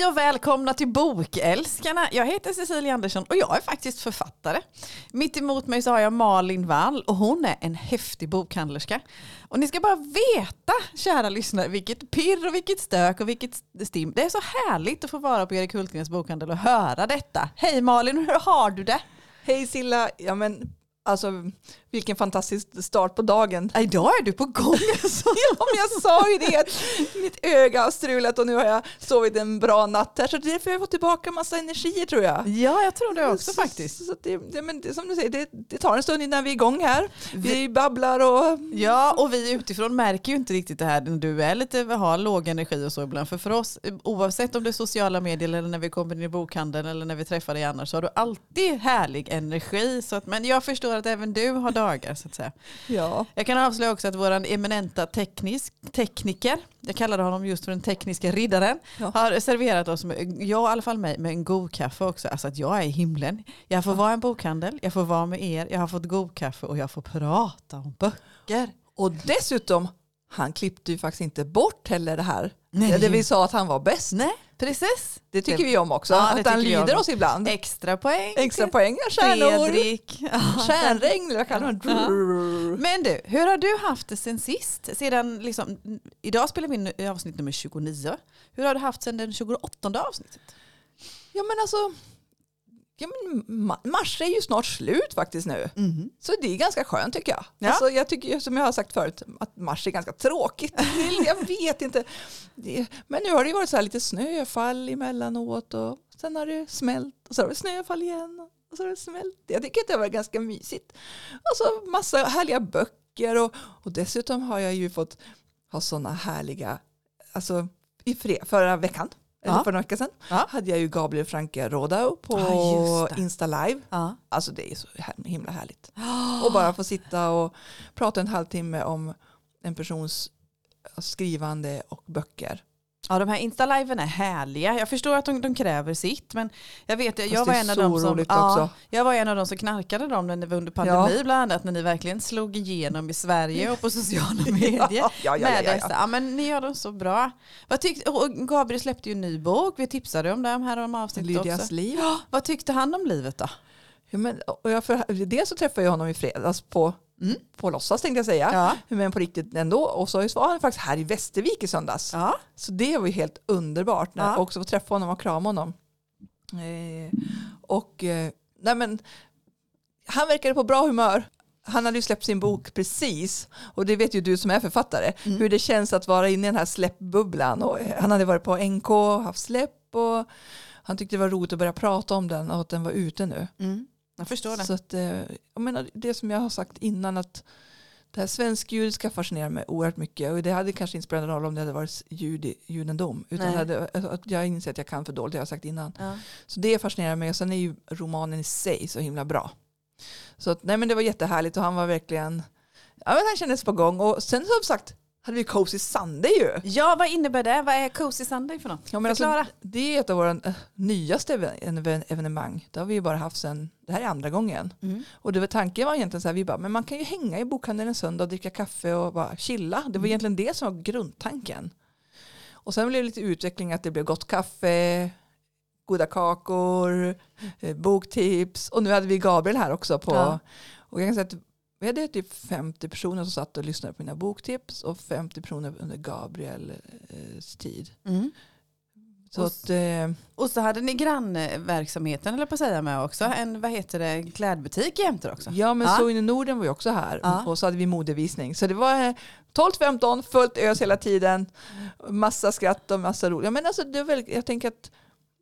Hej och välkomna till Bokälskarna. Jag heter Cecilia Andersson och jag är faktiskt författare. Mitt emot mig så har jag Malin Wall och hon är en häftig bokhandlerska. Och ni ska bara veta, kära lyssnare, vilket pirr och vilket stök och vilket stim. Det är så härligt att få vara på Erik Hultgrens bokhandel och höra detta. Hej Malin, hur har du det? Hej Silla, ja men Alltså vilken fantastisk start på dagen. Idag är du på gång. Alltså. ja, men jag sa ju det, mitt öga har strulat och nu har jag sovit en bra natt här. Så det är därför jag får tillbaka massa energier tror jag. Ja, jag tror det också så, faktiskt. Så det, det, men det, som du säger, det, det, tar en stund innan vi är igång här. Vi, vi babblar och... Ja, och vi utifrån märker ju inte riktigt det här när du är lite, har låg energi och så ibland. För för oss, oavsett om det är sociala medier eller när vi kommer in i bokhandeln eller när vi träffar dig annars så har du alltid härlig energi. Så att, men jag förstår att även du har dagar så att säga. Ja. Jag kan avslöja också att vår eminenta teknisk, tekniker, jag kallade honom just för den tekniska riddaren, ja. har serverat oss, med, jag i alla fall mig, med en god kaffe också. Alltså att jag är i himlen. Jag får ja. vara en bokhandel, jag får vara med er, jag har fått god kaffe och jag får prata om böcker. Och dessutom, han klippte ju faktiskt inte bort heller det här. Nej. Det vi sa att han var bäst. Nej. Precis. Det tycker vi om också, ja, att han lyder oss ibland. Extra poäng. Extra poäng, stjärnor. Fredrik. Stjärnregn, jag kallar det. Ja. Men du, hur har du haft det sen sist? Sedan, liksom, idag spelar vi in avsnitt nummer 29. Hur har du haft sen den 28 avsnittet? Ja men alltså, Ja, men mars är ju snart slut faktiskt nu. Mm. Så det är ganska skönt tycker jag. Ja. Alltså, jag tycker som jag har sagt förut att mars är ganska tråkigt. jag vet inte. Men nu har det varit så här lite snöfall emellanåt och sen har det smält och så har det snöfall igen och så har det smält. Jag tycker att det var ganska mysigt. Och så massa härliga böcker och, och dessutom har jag ju fått ha sådana härliga, alltså i förra veckan eller ja. för några veckor sedan, ja. hade jag ju Gabriel Franke Rodau på ja, Insta Live. Ja. Alltså det är så himla härligt. Och bara få sitta och prata en halvtimme om en persons skrivande och böcker. Ja, de här Insta-liven är härliga. Jag förstår att de, de kräver sitt, men jag vet, jag, jag var en av dem som, ja, jag var en av dem som knarkade dem när var under pandemi ja. bland annat, när ni verkligen slog igenom i Sverige och på sociala medier. ja, ja, ja, med ja, ja, ja. men ni gör dem så bra. Vad tyckte, Gabriel släppte ju en ny bok, vi tipsade om det här om avsnittet Lydias också. liv. Vad tyckte han om livet då? Ja, men, och jag för, dels så träffade jag honom i fredags på Mm. På låtsas tänkte jag säga, ja. men på riktigt ändå. Och så var han faktiskt här i Västervik i söndags. Ja. Så det var ju helt underbart när ja. också få träffa honom och krama honom. Eh, och eh, nej men, han verkade på bra humör. Han hade ju släppt sin bok precis och det vet ju du som är författare mm. hur det känns att vara inne i den här släppbubblan. Och han hade varit på NK, haft släpp och han tyckte det var roligt att börja prata om den och att den var ute nu. Mm. Jag förstår det. Så att, eh, jag menar, det som jag har sagt innan att det här svensk-judiska fascinerar mig oerhört mycket och det hade kanske inte spelat någon roll om det hade varit jud, judendom. Utan hade, alltså, jag inser att jag kan för dåligt, det har jag sagt innan. Ja. Så det fascinerar mig och sen är ju romanen i sig så himla bra. Så att, nej men det var jättehärligt och han var verkligen, ja men han kändes på gång och sen som sagt hade vi Cozy Sunday ju. Ja, vad innebär det? Vad är Cozy Sunday för något? Ja, men alltså, det är ett av våra äh, nyaste evenemang. Det har vi bara haft sen, det här är andra gången. Mm. Och det var, tanken var egentligen så här, vi bara, men man kan ju hänga i bokhandeln en söndag och dricka kaffe och bara chilla. Det var mm. egentligen det som var grundtanken. Och sen blev det lite utveckling att det blev gott kaffe, goda kakor, eh, boktips och nu hade vi Gabriel här också på ja. och jag kan säga att vi hade typ 50 personer som satt och lyssnade på mina boktips och 50 personer under Gabriels tid. Mm. Så och, att, eh, och så hade ni grannverksamheten eller på säga med också. En vad heter det, klädbutik jämte också. Ja men ja. så i Norden var ju också här. Ja. Och så hade vi modevisning. Så det var 12-15, eh, fullt ös hela tiden. Massa skratt och massa roligt. Ja, men alltså, det väl, jag tänker att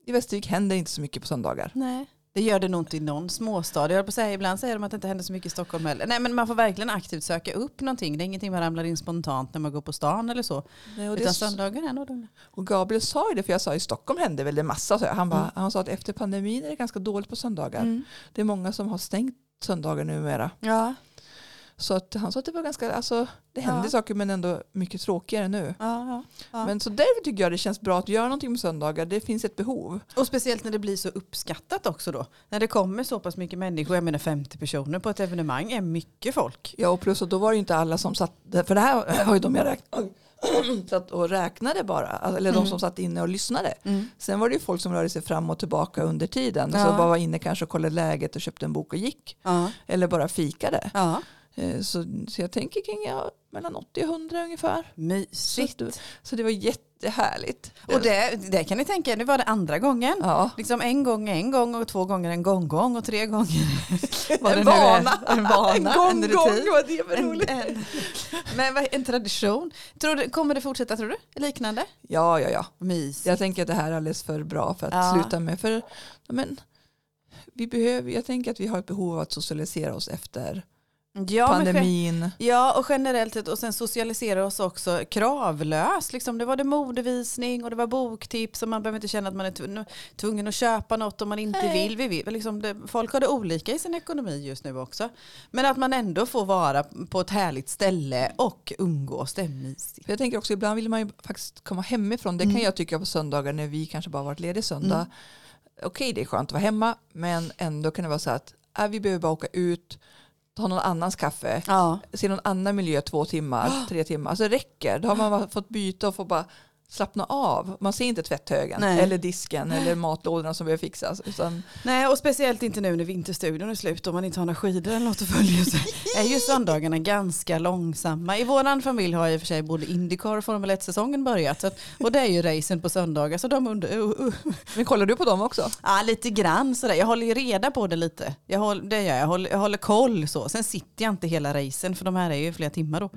i Västervik händer inte så mycket på söndagar. Nej. Det gör det nog inte i någon småstad. Jag på säga, ibland säger de att det inte händer så mycket i Stockholm heller. Nej men man får verkligen aktivt söka upp någonting. Det är ingenting man ramlar in spontant när man går på stan eller så. Nej, Utan söndagar är nog. Och Gabriel sa ju det, för jag sa i Stockholm händer väl det massa. Så han, bara, mm. han sa att efter pandemin är det ganska dåligt på söndagar. Mm. Det är många som har stängt söndagar numera. Ja. Så att han sa att det var ganska, alltså det hände Ja. saker men ändå mycket tråkigare nu. Ja, ja. Men så därför tycker jag det känns bra att göra någonting med söndagar. Det finns ett behov. Och speciellt när det blir så uppskattat också då. När det kommer så pass mycket människor, jag menar 50 personer på ett evenemang är mycket folk. Ja och plus att då var det ju inte alla som satt, för det här var ju de jag räknade, satt och räknade bara, eller de Mm. som satt inne och lyssnade. Sen var det ju folk som rörde sig fram och tillbaka under tiden. Ja. Så bara var inne kanske och kollade läget och köpte en bok och gick. Ja. Eller bara fikade. ja. Eh, Så, så jag tänker kring ja, mellan 80 och 100 ungefär. Mysigt. Så, så det var jättehärligt. Och det, det kan ni tänka, nu var det andra gången. ja. Liksom en gång en gång och två gånger en gång-gång och tre gånger det En vana. En vana. En gång, en gång, vad det var En, roligt. en, men vad- en tradition. Tror du, kommer det fortsätta tror du? Liknande? Ja, ja, ja. Mysigt. Jag tänker att det här är alldeles för bra för att Ja. sluta med. För, men, vi behöver, jag tänker att vi har ett behov av att socialisera oss efter Ja, men pandemin. Ja, och generellt sett och sen socialisera oss också kravlöst. Liksom, det var det modevisning och det var boktips och man behöver inte känna att man är tv- tvungen att köpa något om man inte Nej. vill. Vi vill. Liksom det, folk har det olika i sin ekonomi just nu också. Men att man ändå får vara på ett härligt ställe och umgås, det är mysigt. Jag tänker också ibland vill man ju faktiskt komma hemifrån. Det Mm. kan jag tycka på söndagar när vi kanske bara varit lediga söndag. Okej, det är skönt att vara hemma, men ändå kan det vara så att äh, vi behöver bara åka ut, ta någon annans kaffe, Ja. se någon annan miljö två timmar, tre timmar. Alltså det räcker. Då har man fått byta och få bara slappna av. Man ser inte tvätthögen Nej. eller disken eller matlådorna som behöver fixas. Utan, Nej, och speciellt inte nu när vinterstudion är slut och man inte har några skidor eller något att följa sig. är ju söndagarna ganska långsamma. I våran familj har i och för sig både Indycar och Formel 1-säsongen börjat. Så att, och det är ju racen på söndagar. Så de under, uh, uh. men kollar du på dem också? Ja, lite grann sådär. Jag håller ju reda på det lite. Jag håller, det gör jag. Jag håller, jag håller koll så. Sen sitter jag inte hela racen för de här är ju flera timmar då.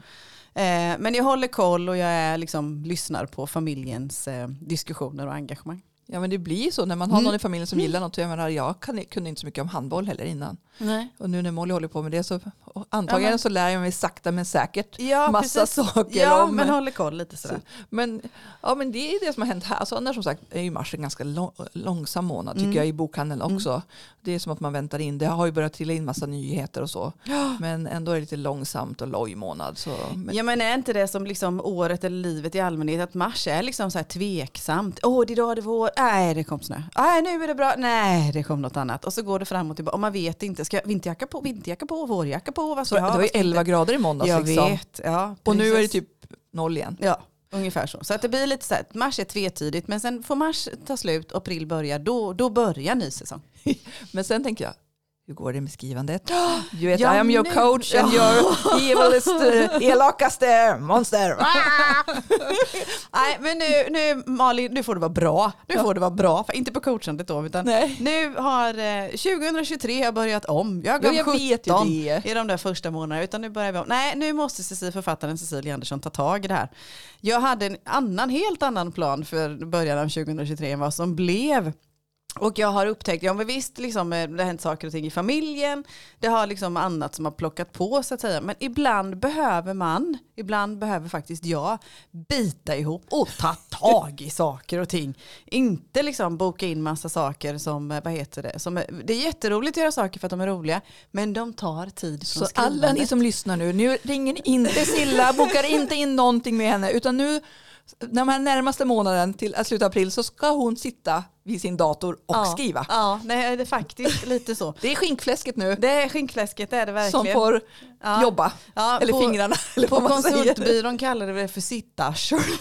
Eh, men jag håller koll och jag är liksom, lyssnar på familjens eh, diskussioner och engagemang. Ja men det blir så när man har Mm. någon i familjen som gillar något. Jag, menar, jag kan, kunde inte så mycket om handboll heller innan. Nej. Och nu när Molly håller på med det så antagligen Ja, så lär jag mig sakta men säkert Ja, massa precis. saker Ja, om. men håller koll lite sådär. Men, ja, men det är det som har hänt här. Alltså, annars som sagt är ju mars en ganska lång, långsam månad tycker Mm. jag i bokhandeln också. Det är som att man väntar in. Det har ju börjat trilla in massa nyheter och så. Men ändå är det lite långsamt och loj månad. Så, men, Ja men är inte det som liksom året eller livet i allmänhet att mars är liksom så här tveksamt. Åh det är idag det är vår, nej det kom snö. Nej nu är det bra, nej det kom något annat. Och så går det fram och tillbaka och man vet inte, ska jag vinterjacka på, vinterjacka på, vårjacka på, vad ska jag det var ju vad ska jag 11 inte? grader i måndags. Jag liksom. vet, ja. Och nu är det typ noll igen. Ja, ungefär så. Så att det blir lite så här, mars är tvetydigt men sen får mars ta slut och april börjar, då, då börjar ny säsong. Men sen tänker jag, hur går det med skrivandet? Du vet, Ja, I am your nu- coach and your evilest, eh, elakaste monster. Nej men nu, nu Malin, nu får det vara bra. Nu får det vara bra, för inte på coachandet då utan Nej. Nu har eh, 2023 har börjat om. Jag Ja, gav jag 17 vet ju det. i de där första månaderna. Utan nu börjar vi om. Nej, nu måste Cecilia, författaren Cecilia Andersson ta tag i det här. Jag hade en annan, helt annan plan för början av 2023 än vad som blev. Och jag har upptäckt, ja men visst liksom, eh, det har hänt saker och ting i familjen, det har liksom annat som har plockat på så att säga. Men ibland behöver man, ibland behöver faktiskt jag bita ihop och ta tag i saker och ting. Inte liksom boka in massa saker som, eh, vad heter det, som det är jätteroligt att göra saker för att de är roliga, men de tar tid från Så alla ni skrivandet. som lyssnar nu, nu ringer ni inte Silla, bokar inte in någonting med henne, utan nu de här närmaste månaden till att sluta april så ska hon sitta vid sin dator och ja, skriva. Ja, nej, det är faktiskt lite så. Det är skinkfläsket nu Det är skinkfläsket, det är det verkligen. som får Ja. jobba. Ja, Eller på- fingrarna. Eller På konsultbyrån kallar det för sittarsor.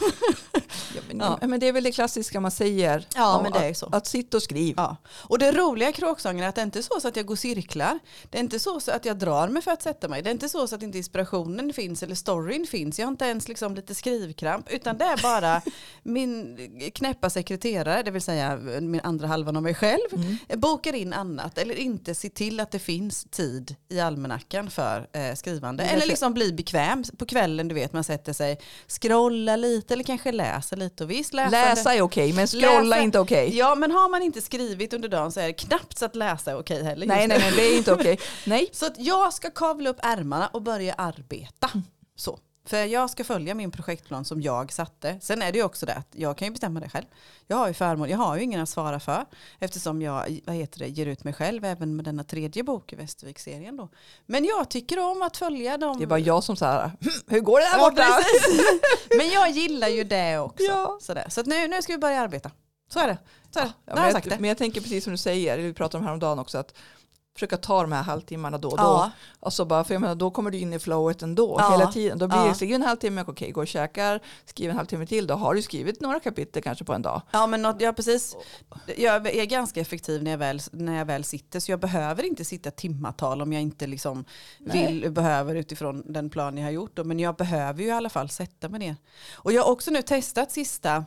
Ja, men, Ja. men det är väl det klassiska man säger. Ja, men det är så. Att, att sitta och skriva. Och det roliga kråksången är att det inte är så, så att jag går cirklar. Det är inte så, så att jag drar mig för att sätta mig. Det är inte så, så att inte inspirationen finns eller storyn finns. Jag har inte ens liksom lite skrivkramp. Utan det är bara min knäppa sekreterare, det vill säga min andra halvan av mig själv, bokar in annat. Eller inte se till att det finns tid i almanackan för eh, skrivande. Eller liksom bli bekväm på kvällen, du vet man sätter sig, scrolla lite eller kanske läsa lite. Och visst, läsande- Läsa är okej, men scrolla Läsa- inte okej. Ja, men har man inte skrivit under dagen så är det knappt så att läsa är okej heller. just Nej, nej, nej, det är inte okej. Nej, Så att jag ska kavla upp ärmarna och börja arbeta. Så. För jag ska följa min projektplan som jag satte. Sen är det ju också det att jag kan ju bestämma det själv. Jag har ju förmån, jag har ju ingen att svara för. Eftersom jag vad heter det, ger ut mig själv även med denna tredje bok i Västervik-serien. Då. Men jag tycker om att följa dem. Det är bara jag som så här, "Hm, hur går det Ja, borta? Men jag gillar ju det också. Ja. Sådär. Så att nu, nu ska vi börja arbeta. Så är det. Så är det. Ja, men, jag men jag tänker precis som du säger, vi pratade om häromdagen också, att försöka ta de här halvtimmarna då och då. Ja. Och så bara, för jag menar, då kommer du in i flowet ändå Ja. hela tiden. Då blir Ja. det skriv en halvtimme, okej, gå och käkar, skriv en halvtimme till, då har du skrivit några kapitel kanske på en dag. Ja, men något, ja, precis. Jag är ganska effektiv när jag, väl, när jag väl sitter, så jag behöver inte sitta timmatal om jag inte liksom vill, behöver utifrån den plan jag har gjort. Då. Men jag behöver ju i alla fall sätta mig ner. Och jag har också nu testat sista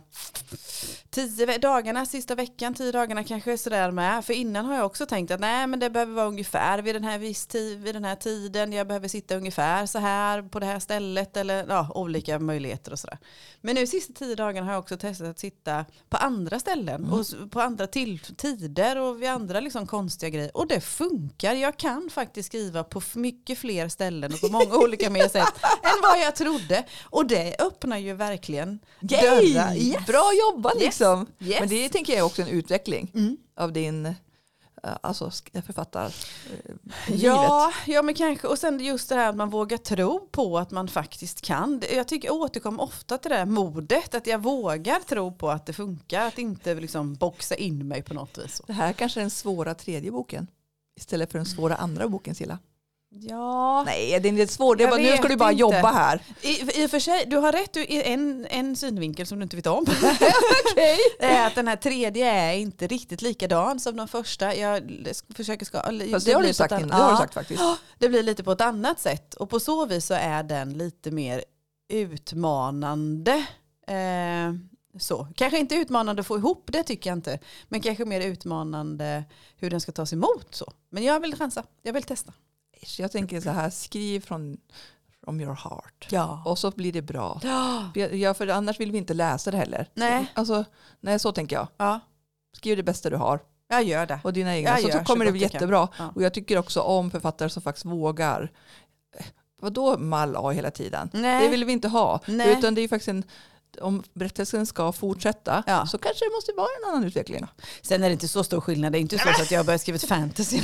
tio dagarna, sista veckan, tio dagarna kanske sådär med. För innan har jag också tänkt att nej men det behöver vara ungefär vid den här viss tid, vid den här tiden. Jag behöver sitta ungefär så här på det här stället eller ja, olika möjligheter och sådär. Men nu sista tio dagarna har jag också testat att sitta på andra ställen och s- på andra till, tider och vid andra liksom konstiga grejer. Och det funkar. Jag kan faktiskt skriva på mycket fler ställen och på många olika mer sätt än vad jag trodde. Och det öppnar ju verkligen dörrar. Yay! Yes. Bra jobbat liksom. Yes. Men det tänker jag är också en utveckling Mm. av din alltså, sk- författar eh, Ja, ja, men kanske. Och sen just det här att man vågar tro på att man faktiskt kan. Jag tycker jag återkommer ofta till det här modet. Att jag vågar tro på att det funkar. Att inte liksom boxa in mig på något vis. Det här kanske är den svåra tredje boken istället för den svåra andra boken Silla. Ja, Nej, det är inte svårt. Är Jag bara, nu ska du bara inte. jobba här. i, i och för sig, du har rätt i en, en synvinkel som du inte vet om. Är att den här tredje är inte riktigt likadan som den första. Jag försöker ska... Fast det, har du sagt annat- Det har du sagt faktiskt. Det blir lite på ett annat sätt och på så vis så är den lite mer utmanande. Eh, så. Kanske inte utmanande att få ihop det tycker jag inte. Men kanske mer utmanande hur den ska tas emot. Så. Men jag vill chansa, jag vill testa. Så jag tänker så här, skriv från from your heart. Ja. Och så blir det bra. Ja. För annars vill vi inte läsa det heller. Nej. Alltså, nej, så tänker jag. ja, Skriv det bästa du har jag gör det. och dina egna. Så, så så kommer det gott bli jättebra. Ja. Och jag tycker också om författare som faktiskt vågar. Eh, Vadå mall A hela tiden? Nej. Det vill vi inte ha. Nej. Utan det är faktiskt en, om berättelsen ska fortsätta Ja. så kanske det måste vara en annan utveckling. Sen är det inte så stor skillnad. Det är inte så att jag har börjat skriva fantasy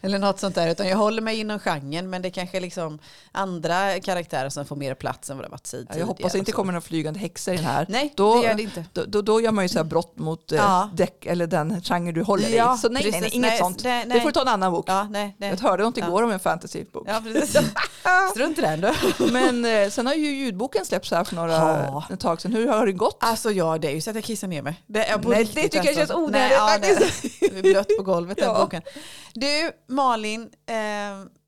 eller- något sånt där. Utan jag håller mig inom genren. Men det är kanske liksom andra karaktärer som får mer plats än vad det har varit Ja, tidigare. Jag hoppas det inte så. kommer några flygande häxor i den här. Nej, Då- det gör det inte. Då, då, då gör man ju så här brott mot eh, Ja. däck, eller den genre du håller Ja, i. Så nej, nej, nej, precis. inget Nej, sånt. nej, Det nej. får du ta en annan bok. Ja, nej, nej. Jag hörde något igår om en fantasybok. Ja, precis. Strunt i den du. Men eh, sen har ju ljudboken släppts här för några Ja. ett tag sedan. Hur har det gått? Alltså ja, det är ju så att jag kissar ner mig. Det är på Nej, det tycker jag alltså. känns onödigt Nej, ja, det är faktiskt. blött på golvet den Ja. boken. Du, Malin eh,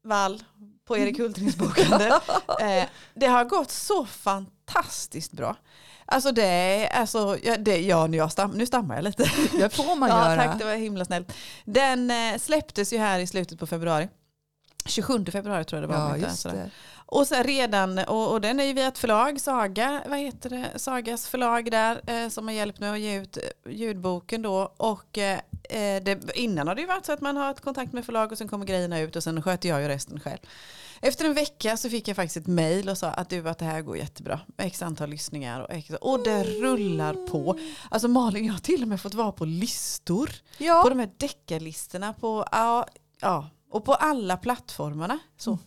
Wall på Erik Hultings bokande. Eh, det har gått så fantastiskt bra. Alltså det är, alltså, ja, det, ja nu, jag stam, nu stammar jag lite. Det får man ja, göra. tack, det var himla snällt. Den eh, släpptes ju här i slutet på februari. 27 februari tror jag det var. Ja, jag just det. Och sen redan, och, och den är ju via ett förlag, Saga, vad heter det, Sagas förlag där eh, som har hjälpt mig att ge ut eh, ljudboken då. Och eh, eh, det, innan har det ju varit så att man har ett kontakt med förlag och sen kommer grejerna ut och sen sköter jag ju resten själv. Efter en vecka så fick jag faktiskt ett mail och sa att du att det här går jättebra. X antal lyssningar och, X, och det rullar på. Alltså Malin, jag har till och med fått vara på listor. På Ja, de här deckarlistorna på, ja, ja, och på alla plattformarna. Så. Mm.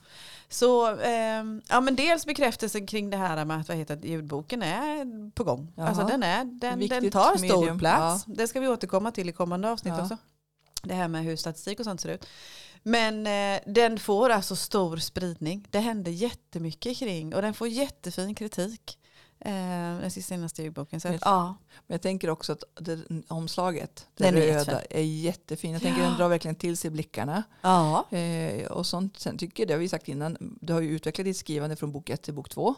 Så ehm, ja, men dels bekräftelsen kring det här med att, vad heter, ljudboken är på gång. Jaha. Alltså den, är, den, den tar stor medium, plats. Det ska vi återkomma till i kommande avsnitt Ja. också. Det här med hur statistik och sånt ser ut. Men eh, den får alltså stor spridning. Det händer jättemycket kring och den får jättefin kritik. Eh, den senaste ljudboken. Så att, ja. men jag tänker också att det, omslaget, det Den är röda, jättefin. är jättefin. Jag tänker Ja. den drar verkligen till sig blickarna. ja. Eh, och sånt, sen tycker jag, det har vi sagt innan, du har ju utvecklat ditt skrivande från bok ett till bok två.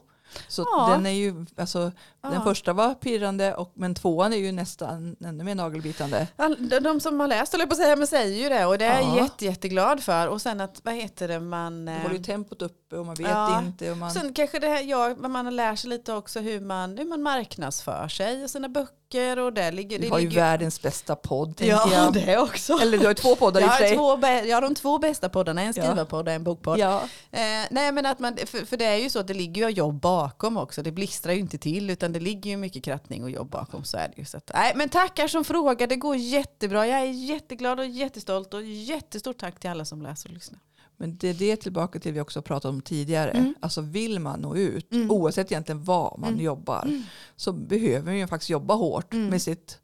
Så Ja. den är ju, alltså, den Ja. första var pirrande, och, men tvåan är ju nästan ännu mer nagelbitande. All- de- som har läst, eller på att säga, men säger ju det och det är jag Ja. jätte, jätteglad för. Och sen att, vad heter det, man... Du eh, håller ju tempot uppe och man vet inte. Och man, Sen kanske det här, ja, man lärt sig lite också hur man, hur man marknadsför sig och sina böcker böcker och där ligger... Du har ju ligger, världens bästa podd Ja, jag. det också. Eller du har ju två poddar i och för sig. två, jag har de två bästa poddarna, en skrivarpodd och en bokpodd. Ja. Eh, nej men att man, för, för det är ju så att det ligger ju jobb bakom också. Det blistrar ju inte till utan det ligger ju mycket krattning och jobb bakom. Så är det ju. Så att, nej, men tackar som frågar, det går jättebra. Jag är jätteglad och jättestolt och jättestort tack till alla som läser och lyssnar. Men det är det tillbaka till vi också pratade om tidigare. Mm. Alltså vill man nå ut, Mm. oavsett egentligen vad man Mm. jobbar, Mm. så behöver man ju faktiskt jobba hårt Mm. med sitt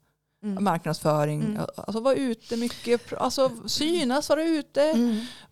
Mm. marknadsföring. Alltså vara ute mycket, alltså synas, vara ute,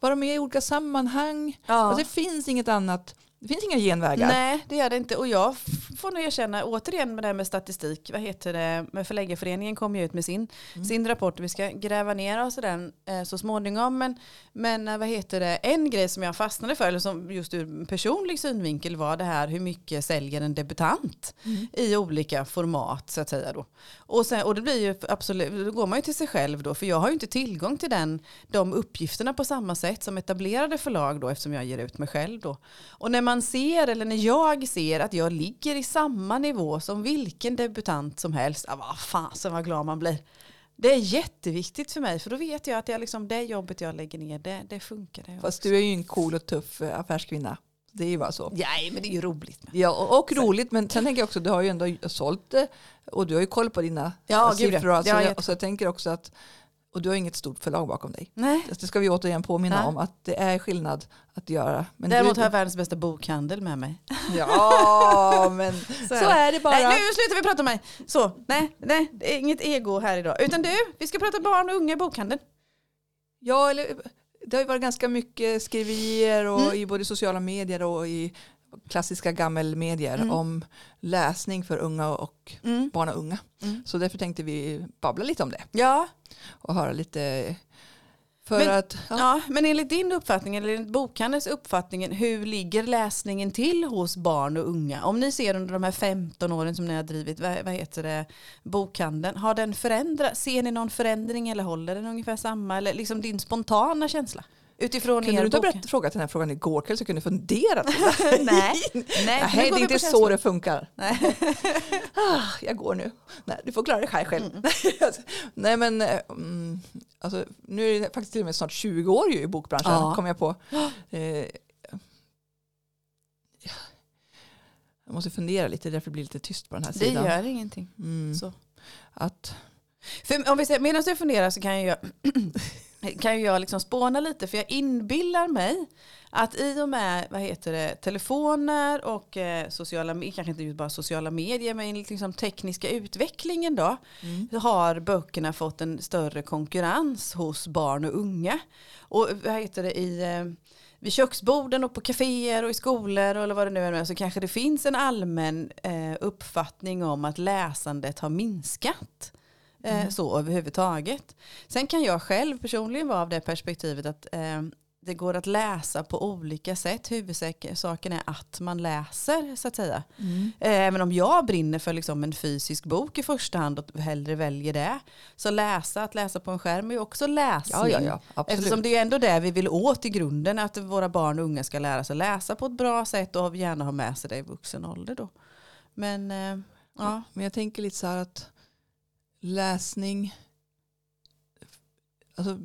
vara med i olika sammanhang. Ja. Alltså det finns inget annat, det finns inga genvägar. Nej, det gör det inte. Och jag får nog erkänna, återigen med det här med statistik, vad heter det, med Förläggarföreningen kom ju ut med sin, Mm. sin rapport, vi ska gräva ner oss i den eh, så småningom. Men, men eh, vad heter det, en grej som jag fastnade för, eller som just ur personlig synvinkel var det här hur mycket säljer en debutant Mm. i olika format så att säga då. Och, sen, och det blir ju absolut, då går man ju till sig själv då, för jag har ju inte tillgång till den, de uppgifterna på samma sätt som etablerade förlag då, eftersom jag ger ut mig själv då. Och när man ser, eller när jag ser att jag ligger i samma nivå som vilken debutant som helst, ja, vad fasen vad glad man blir. Det är jätteviktigt för mig, för då vet jag att jag liksom, det jobbet jag lägger ner, det, det funkar. Det Fast du är ju en cool och tuff eh, affärskvinna. Det är ju bara så. Nej, men det är ju roligt. Ja, och, och roligt, men sen tänker jag också, du har ju ändå sålt det och du har ju koll på dina Ja, eh, gud, ja. siffror. Alltså, Ja, jag, så jag tänker också att, och du har inget stort förlag bakom dig. Nej. Det ska vi återigen påminna Ja. om, att det är skillnad att göra. Men Däremot du, har jag världens bästa bokhandel med mig. Ja, men så är det bara. Nej, nu slutar vi prata om mig. Så, nej, nej, det är inget ego här idag. Utan du, vi ska prata barn och unga i bokhandeln. Ja, eller, det har ju varit ganska mycket skriverier och Mm. i både sociala medier och i klassiska gammelmedier Mm. om läsning för unga och Mm. barn och unga. Mm. Så därför tänkte vi babbla lite om det Ja, och höra lite. För Men- att, ja, ja, men enligt din uppfattning, eller enligt bokhandelns uppfattning, hur ligger läsningen till hos barn och unga? Om ni ser under de här 15 åren som ni har drivit, vad, vad heter det, bokhandeln, har den förändrats? Ser ni någon förändring eller håller den ungefär samma? Eller liksom din spontana känsla? Utifrån kunde du inte ha bok- berättat, frågat den här frågan igår kväll så kunde fundera på det? Nej, nej, Nej, det är inte så det funkar. Nej. Ah, jag går nu. Nej, du får klara dig själv. själv. Mm. Nej men mm, alltså, nu är det faktiskt till och med snart 20 år ju i bokbranschen Ja. kom jag på. Eh, jag måste fundera lite, därför blir det lite tyst på den här Det sidan. gör ingenting. Mm, Så. att, För om vi säger, medan du funderar så kan jag, kan ju jag liksom spåna lite för jag inbillar mig att i och med vad heter det, telefoner och eh, sociala medier, kanske inte bara sociala medier men liksom tekniska utvecklingen då mm, så har böckerna fått en större konkurrens hos barn och unga. Och vad heter det i eh, vid köksborden och på kaféer och i skolor eller vad det nu är med, så kanske det finns en allmän eh, uppfattning om att läsandet har minskat. Eh, Mm. Så överhuvudtaget. Sen kan jag själv personligen vara av det perspektivet att eh, det går att läsa på olika sätt. Huvudsaken är att man läser så att säga. mm, Även om jag brinner för liksom en fysisk bok i första hand och hellre väljer det. Så läsa, att läsa på en skärm är ju också läsning. ja, ja, ja, absolut. Eftersom det är ändå det vi vill åt i grunden. Att våra barn och unga ska lära sig läsa på ett bra sätt och gärna ha med sig det i vuxen ålder då. Men eh, ja. Men jag tänker lite så här att läsning, alltså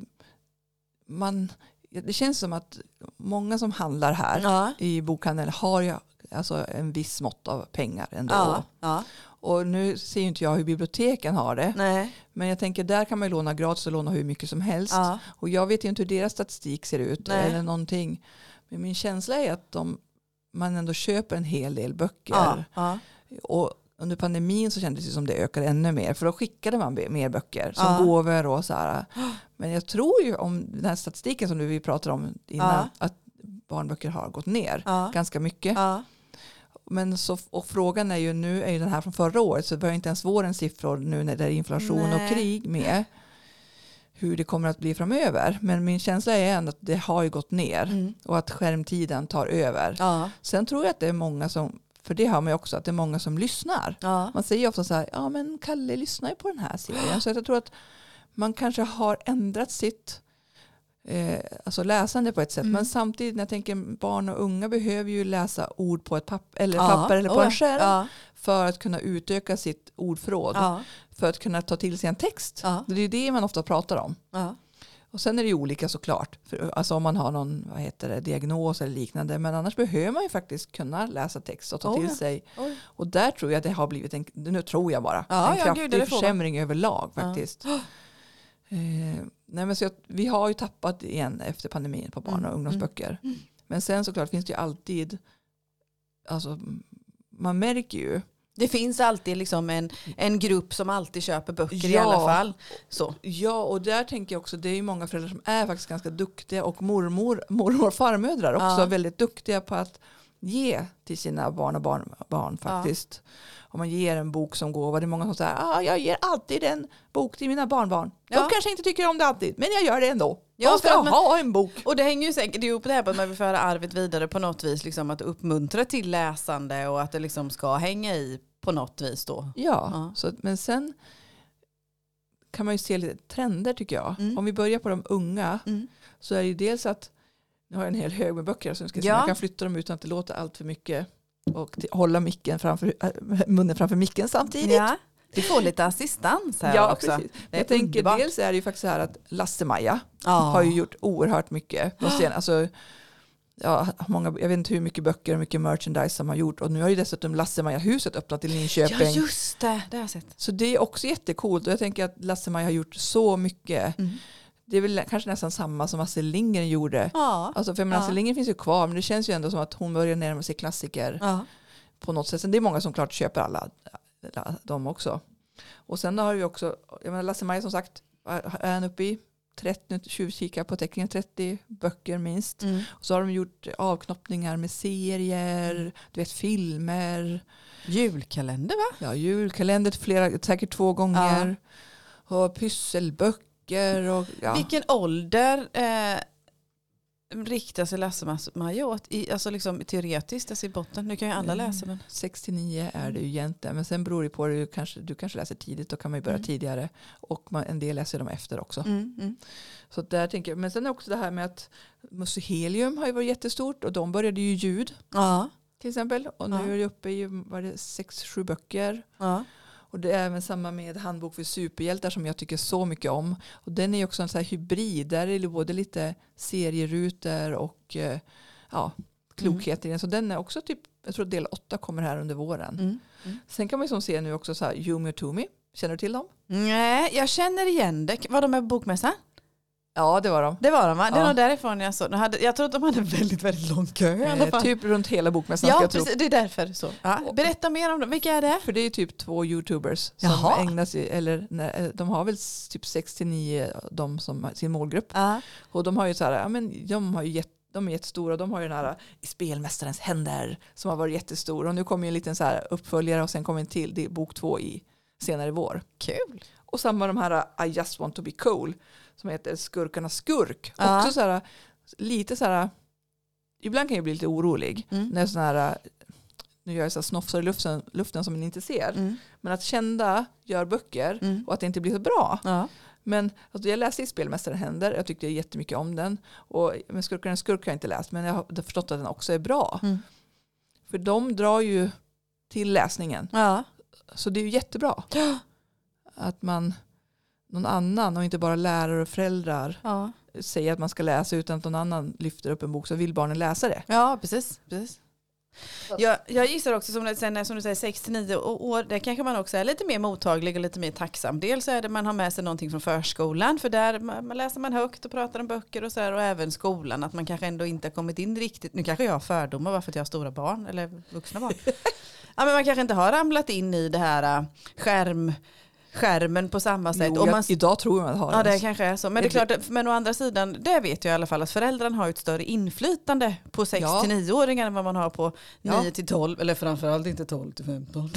man, det känns som att många som handlar här Ja. i bokhandeln har ju alltså en viss mått av pengar ändå. Ja. ja. Och nu ser ju inte jag hur biblioteken har det. Nej. Men jag tänker där kan man ju låna gratis och låna hur mycket som helst. Ja. Och jag vet ju inte hur deras statistik ser ut Nej. eller någonting. Men min känsla är att de, man ändå köper en hel del böcker. Och under pandemin så kändes det som det ökade ännu mer. För då skickade man mer böcker som Ja. gåvor och så här. Men jag tror ju om den här statistiken som vi pratade om innan. Ja. Att barnböcker har gått ner Ja. ganska mycket. Men så, och frågan är ju nu är ju den här från förra året så vi har inte ens vårens siffror nu när det är inflation Nej. och krig med hur det kommer att bli framöver. Men min känsla är ändå att det har ju gått ner Mm. och att skärmtiden tar över. Sen tror jag att det är många som, för det hör man ju också, att det är många som lyssnar. Ja. Man säger ofta så här, ja men Kalle lyssnar ju på den här serien. Så jag tror att man kanske har ändrat sitt eh, alltså läsande på ett sätt. Mm. Men samtidigt när jag tänker barn och unga behöver ju läsa ord på ett papper eller, Ja. papper eller på Oh, en skärm Ja. för att kunna utöka sitt ordförråd. För att kunna ta till sig en text. Det är ju det man ofta pratar om. Ja. Och sen är det ju olika såklart. För, alltså om man har någon vad heter det, diagnos eller liknande. Men annars behöver man ju faktiskt kunna läsa text och ta Oh, till ja. sig. Oj. Och där tror jag att det har blivit en, nu tror jag bara, Ja, en ja, kraftig gud, får man. försämring överlag Ja. faktiskt. Eh, nej, men så jag, vi har ju tappat igen efter pandemin på barn och Mm, ungdomsböcker. Men sen såklart finns det ju alltid, alltså man märker ju, Det finns alltid liksom en, en grupp som alltid köper böcker i Ja. alla fall. Så. ja och där tänker jag också, det är ju många föräldrar som är faktiskt ganska duktiga och mormor, mormor och farmödrar också Ja. väldigt duktiga på att ge till sina barn och barnbarn faktiskt. Om man ger en bok som gåva, det är många som säger ah, jag ger alltid en bok till mina barnbarn. De Ja. kanske inte tycker om det alltid, men jag gör det ändå. Ja, De ska man- ha en bok. Och det hänger ju säkert ihop det här på att man vill föra arvet vidare på något vis. Liksom att uppmuntra till läsande och att det liksom ska hänga i på något vis då. Ja, Ja. Så, men sen kan man ju se lite trender tycker jag. Mm. Om vi börjar på de unga Mm. så är det ju dels att nu har jag en hel hög med böcker jag ska se Ja. jag kan flytta dem utan att det låter allt för mycket och t- hålla micken framför, äh, munnen framför micken samtidigt. Ja, du får lite assistans här Ja, också. precis. Jag tänker dels är det ju faktiskt så här att Lasse-Maja Ja. har ju gjort oerhört mycket. Sen, alltså, ja, många, jag vet inte hur mycket böcker och mycket merchandise som har gjort och nu har ju dessutom Lasse-Maja-huset öppnat i ja, Linköping. just det. Det har jag sett. Så det är också jättecoolt och jag tänker att Lasse-Maja har gjort så mycket. Mm. Det är väl kanske nästan samma som Astrid Lindgren gjorde. Ja. Alltså för men Ja. Astrid Lindgren finns ju kvar men det känns ju ändå som att hon börjar närma sig klassiker Ja. på något sätt. Sen det är många som klart köper alla alla dem också. Och sen har vi också, jag menar Lasse-Maja som sagt, är han uppe i 30, nu tjuvkika på teckningen, 30 böcker minst. Mm. Och så har de gjort avknoppningar med serier, du vet filmer, Julkalender va? ja, julkalender flera, säkert två gånger. Och pysselböcker och ja. Vilken ålder eh, riktar sig Lasse-Maja åt? I, alltså liksom teoretiskt, alltså i botten. Nu kan ju alla Mm. läsa men. 69 är det ju egentligen. Men sen beror det på, du kanske, du kanske läser tidigt, då kan man ju börja Mm. tidigare. Och man, en del läser dem efter också. Mm, mm. Så där tänker jag. Men sen är också det här med att Musehelium har ju varit jättestort och de började ju ljud Ja. till exempel. Och nu Ja. är det uppe i var det sex, sju böcker. ja. Och det är även samma med Handbok för superhjältar som jag tycker så mycket om. Och den är också en sån här hybrid. Där är det både lite serierutor och eh, ja, klokheter i den. Så den är också typ, jag tror del åtta kommer här under våren. Mm. Mm. Sen kan man ju som se nu också så här Yumi och Tumi. Känner du till dem? Nej, jag känner igen det. Var de med på bokmässan? Ja, det var de. Det var de va? Det Ja. nog därifrån jag såg. De hade, jag tror att de hade väldigt, väldigt lång kö i alla Eh, fall. typ runt hela bokmässan ja, precis. Det är därför så. Ja. Berätta mer om dem. Vilka är det? För det är typ två youtubers som Jaha. ägnar sig, eller nej, de har väl typ 69 de som sin målgrupp. Ja. Och de har ju så här, ja men de har ju jätte de är jättestora, de har ju den här i spelmästarens händer som har varit jättestor och nu kommer ju en liten så här uppföljare och sen kommer en till, det är bok två i senare i vår. Kul. Och samma de här I just want to be cool som heter Skurkarnas skurk. Ja. Också så här, lite så här, ibland kan jag bli lite orolig Mm. när sådana här, nu gör jag så snofsar i luften, luften som man inte ser. Mm. Men att kända gör böcker Mm. och att det inte blir så bra. Ja. Men alltså, jag läste i Spelmästaren händer, jag tyckte jättemycket om den. Och, men Skurkarnas skurk har jag inte läst, men jag har förstått att den också är bra. Mm. För de drar ju till läsningen. Ja. Så det är ju jättebra. Att man, någon annan och inte bara lärare och föräldrar Ja. säger att man ska läsa utan att någon annan lyfter upp en bok så vill barnen läsa det. Ja, precis. precis. Jag, jag gissar också som, sen, som du säger 6-9 år, där kanske man också är lite mer mottaglig och lite mer tacksam. Dels är det man har med sig någonting från förskolan, för där man, läser man högt och pratar om böcker och så här, och även skolan, att man kanske ändå inte har kommit in riktigt, nu kanske jag har fördomar bara för att jag har stora barn, eller vuxna barn. ja, men man kanske inte har ramlat in i det här äh, skärm, skärmen på samma sätt. Jo, och jag, man, idag tror jag att har Ja det. det kanske är så. Men det är klart, men å andra sidan, det vet jag i alla fall att föräldrarna har ett större inflytande på 6-9-åringar än vad man har på Ja. 9-12, eller framförallt inte 12-15.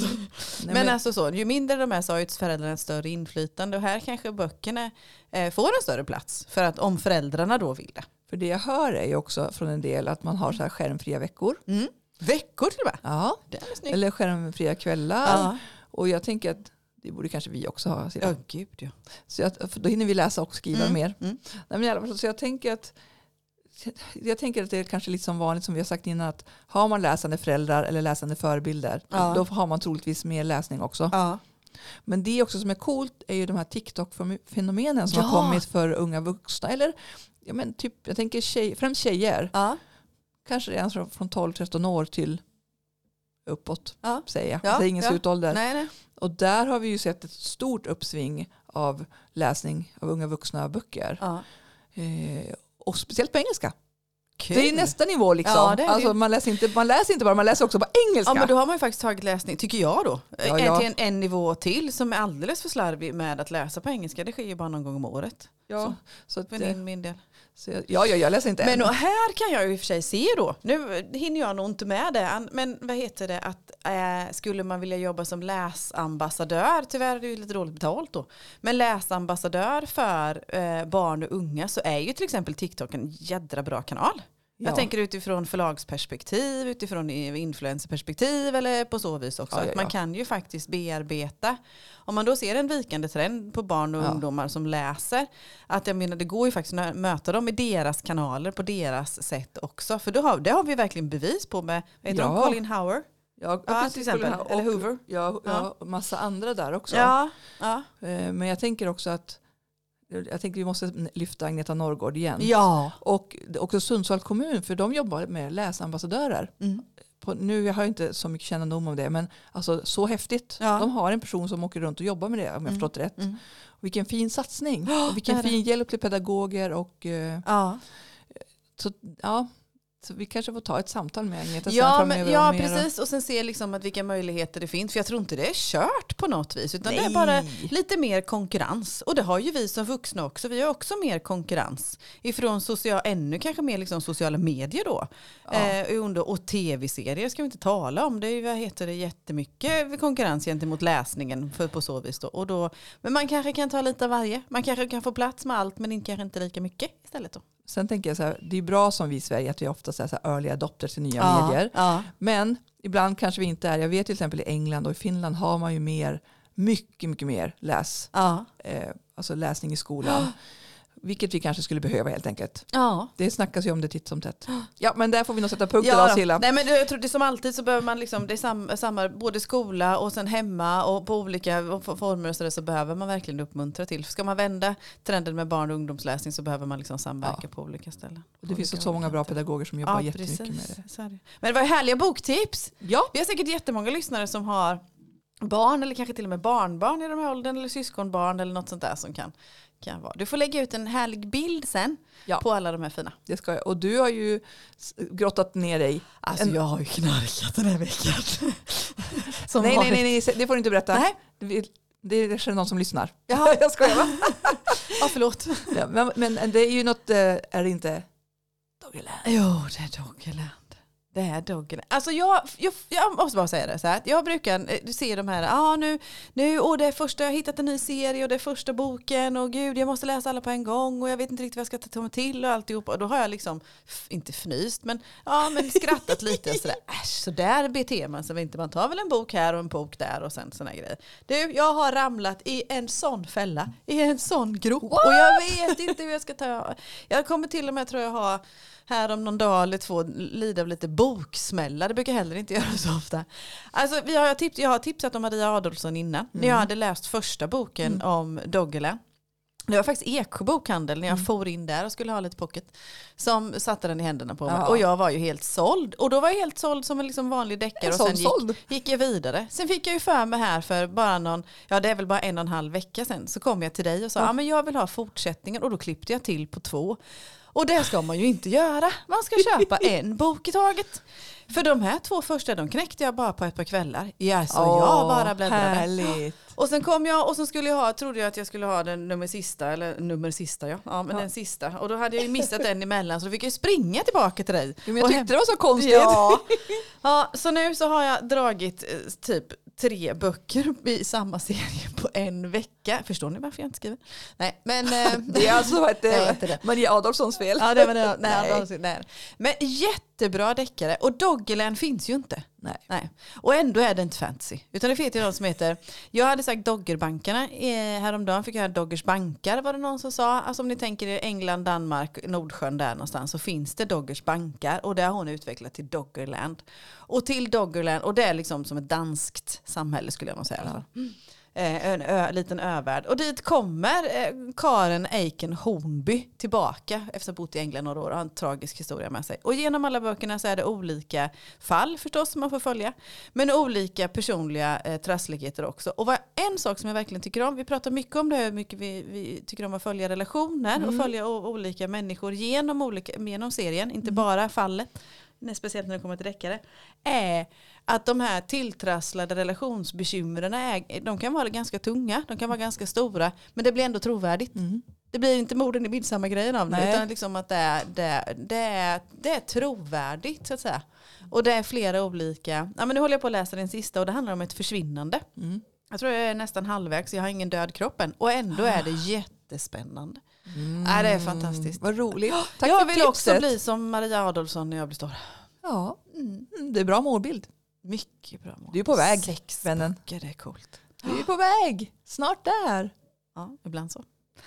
Nej, Men, alltså så, ju mindre de är så har ju föräldrarna ett större inflytande och här kanske böckerna eh, får en större plats för att om föräldrarna då vill det. För det jag hör är ju också från en del att man har så här skärmfria veckor. Veckor till och med. Ja. Det. Eller skärmfria kvällar. Ja. Och jag tänker att Det borde kanske vi också ha. Ja, gud ja. Så jag, då hinner vi läsa och skriva Mm, mer. mm. Nej, men i alla fall, så jag tänker att jag tänker att det är kanske lite som vanligt som vi har sagt innan att har man läsande föräldrar eller läsande förebilder Ja. då har man troligtvis mer läsning också. Ja. Men det också som är coolt är ju de här TikTok-fenomenen som Ja. har kommit för unga vuxna. Eller ja, men typ, jag tänker tjej, främst tjejer. Ja. Kanske redan från från 12-13 år till uppåt Ja. säger jag. Ja, Det är ingen slutålder. Nej, nej. Och där har vi ju sett ett stort uppsving av läsning av unga vuxna böcker. Ja. Eh, och speciellt på engelska. Kul. Det är nästa nivå liksom. Ja, det alltså, man, läser inte, man läser inte bara, man läser också på engelska. Ja men då har man ju faktiskt tagit läsning, tycker jag då, Ja, ja. till en, en nivå till som är alldeles för slarvig med att läsa på engelska. Det sker ju bara någon gång om året. ja, så att, För eh, min, min del. Så jag, ja, ja, jag läser inte Men än. och här kan jag ju i och för sig se då, nu hinner jag nog inte med det, men vad heter det, att eh, skulle man vilja jobba som läsambassadör, tyvärr är det ju lite dåligt betalt då, men läsambassadör för eh, barn och unga så är ju till exempel TikTok en jädra bra kanal. Ja. Jag tänker utifrån förlagsperspektiv, utifrån influencerperspektiv eller på så vis också. Ja, ja, Att man ja. kan ju faktiskt bearbeta. Om man då ser en vikande trend på barn och Ja. ungdomar som läser, att jag menar det går ju faktiskt att möta dem i deras kanaler på deras sätt också. För då har, det har vi verkligen bevis på med, heter de, Ja. Colin Howard? Ja, Ja, till exempel. och- Eller Hoover. Ja, ja. Ja. massa andra där också. Ja, ja. Eh, Men jag tänker också att jag tänker vi måste lyfta Agneta Norrgård igen. ja. Och också Sundsvall kommun, för de jobbar med läsambassadörer. Mm. På, nu jag har jag inte så mycket kännedom om det, men alltså, så häftigt. Ja. De har en person som åker runt och jobbar med det, om jag Mm. förstått rätt. Mm. Och vilken fin satsning. Ja, och vilken det. fin hjälp till pedagoger. Och, eh, ja. så, ja, så vi kanske får ta ett samtal med Agneta Ja, men, ja precis. Och sen se liksom att vilka möjligheter det finns. För jag tror inte det är kört på något vis. Utan det är Nej. bara lite mer konkurrens. Och det har ju vi som vuxna också. Vi har också mer konkurrens. Ifrån social, ännu kanske mer liksom sociala medier då. Ja. Eh, och tv-serier ska vi inte tala om. Det är vad heter det, jättemycket konkurrens gentemot läsningen för, på så vis. Då. Och då. Men man kanske kan ta lite av varje. Man kanske kan få plats med allt men inte, kanske inte lika mycket istället. Då. Sen tänker jag så här, det är bra som vi i Sverige att vi ofta är så här early adopters till nya medier. Ja. Men ibland kanske vi inte är, jag vet till exempel i England och i Finland har man ju mer, mycket, mycket mer läs, Ja. eh, alltså läsning i skolan. Vilket vi kanske skulle behöva helt enkelt. ja. Det snackas ju om det titt som tätt. Ja, men där får vi nog sätta punkt idag då. Silla. Nej men jag tror det som alltid så behöver man liksom, det är samma, samma både skola och sen hemma och på olika former och så, där, så behöver man verkligen uppmuntra till. Ska man vända trenden med barn och ungdomsläsning så behöver man liksom samverka Ja. på olika ställen. Och det finns så många bra pedagoger som jobbar Ja, jättemycket precis. med det. Det. Men det var härliga boktips. Ja, Vi har säkert jättemånga lyssnare som har barn eller kanske till och med barnbarn i de här åldern eller syskonbarn eller något sånt där som kan, kan vara. Du får lägga ut en härlig bild sen Ja. på alla de här fina. det ska jag. Och du har ju grottat ner dig. Alltså En- jag har ju knarkat den här veckan. Nej, nej, nej, nej, det får du inte berätta. Nej. Det är kanske någon som lyssnar. Jaha. jag skojar va? Ja, förlåt. Ja, men, men det är ju något, eh, är det inte Doggerland? Jo, det är Doggerland. Det är Doggerland. Alltså jag, jag, jag måste bara säga det så här. Jag brukar eh, se de här, ja ah, nu, nu, och det är första, jag har hittat en ny serie och det är första boken och gud jag måste läsa alla på en gång och jag vet inte riktigt vad jag ska ta mig till och alltihopa. Och då har jag liksom, inte fnyst, men, ja, men skrattat lite sådär. Äsch, så där beter man sig inte. Man tar väl en bok här och en bok där och sen sådana grejer. Du, jag har ramlat i en sån fälla, i en sån grop och jag vet inte hur jag ska ta. Jag kommer till och med, tror jag, ha här om någon dag eller två lida av lite boksmällar. Det brukar jag heller inte göra så ofta. Alltså, vi har tips, jag har tipsat om Maria Adolfsson innan. När jag hade läst första boken om Doggerland. Det var faktiskt Eksjö bokhandel när jag for in där och skulle ha lite pocket. Som satte den i händerna på mig. Ja. Och jag var ju helt såld. Och då var jag helt såld som en liksom vanlig deckare. Och sen gick, gick jag vidare. Sen fick jag ju för mig här för bara någon, ja det är väl bara en och en halv vecka sen. Så kom jag till dig och sa, ja, men jag vill ha fortsättningen. Och då klippte jag till på två. Och det ska man ju inte göra. Man ska köpa en bok i taget. För de här två första de knäckte jag bara på ett par kvällar. Ja, så jag bara bläddrade. Härligt. Och sen kom jag och så skulle jag ha, trodde jag att jag skulle ha den nummer sista, eller nummer sista ja, ja men Ja. den sista. Och då hade jag ju missat den emellan så då fick jag springa tillbaka till dig. Jo, men jag tyckte det var så konstigt. Ja. ja, så nu så har jag dragit eh, typ tre böcker i samma serie på en vecka. Förstår ni varför jag inte skriver? Nej, men... eh, Det är alltså ett, Jag eh, inte. Maria Adolfssons fel. Ja, det var det. Nej, Nej. nej. nej. Men jättebra deckare. Och Doggerland finns ju inte. Nej. Nej. Och ändå är det inte fantasy. Utan det finns ju någon som heter, jag hade sagt Doggerbankarna eh, häromdagen, fick jag höra Doggers bankar var det någon som sa. Alltså om ni tänker er England, Danmark, Nordsjön där någonstans så finns det Doggers bankar och det har hon utvecklat till Doggerland. Och till Doggerland, och det är liksom som ett danskt samhälle skulle jag nog säga i en ö, liten övärld. Och dit kommer eh, Karen Aiken Hornby tillbaka efter att ha bott i England några år och har en tragisk historia med sig. Och genom alla böckerna så är det olika fall förstås som man får följa. Men olika personliga eh, trassligheter också. Och vad, en sak som jag verkligen tycker om, vi pratar mycket om det, hur mycket vi, vi tycker om att följa relationer Mm. och följa olika människor genom, olika, genom serien, inte bara fallet. Nej, Speciellt när det kommer till deckare. Är att de här tilltrasslade relationsbekymren är, de kan vara ganska tunga, de kan vara ganska stora, men det blir ändå trovärdigt. Mm. Det blir inte morden i midsommargrejen av det, Nej. utan liksom att det är, det, det, är, det är trovärdigt så att säga. Och det är flera olika, ja men nu håller jag på att läsa den sista och det handlar om ett försvinnande. Mm. Jag tror jag är nästan halvvägs, jag har ingen död kropp än. Och ändå är det jättespännande. Mm. Ja, det är fantastiskt. Vad roligt. Tack jag för vill tipset. också bli som Maria Adolfsson när jag blir stor. Ja, mm, det är bra målbild. Mycket bra mål. Du är på väg, Sex vännen. böcker, det är coolt. Du är på väg. Snart där. Ja, ibland så.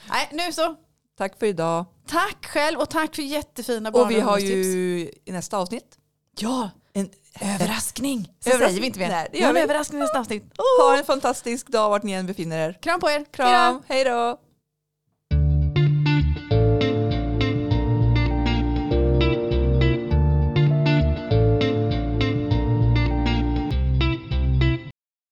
Nej, nu så. Tack för idag. Tack själv och tack för jättefina barn Och vi har ju i nästa avsnitt Ja, en överraskning. Så Överraskning. säger vi inte mer. Nej, det vi gör har en vi. överraskning i nästa avsnitt. Ha en fantastisk dag vart ni än befinner er. Kram på er. Kram, hej då.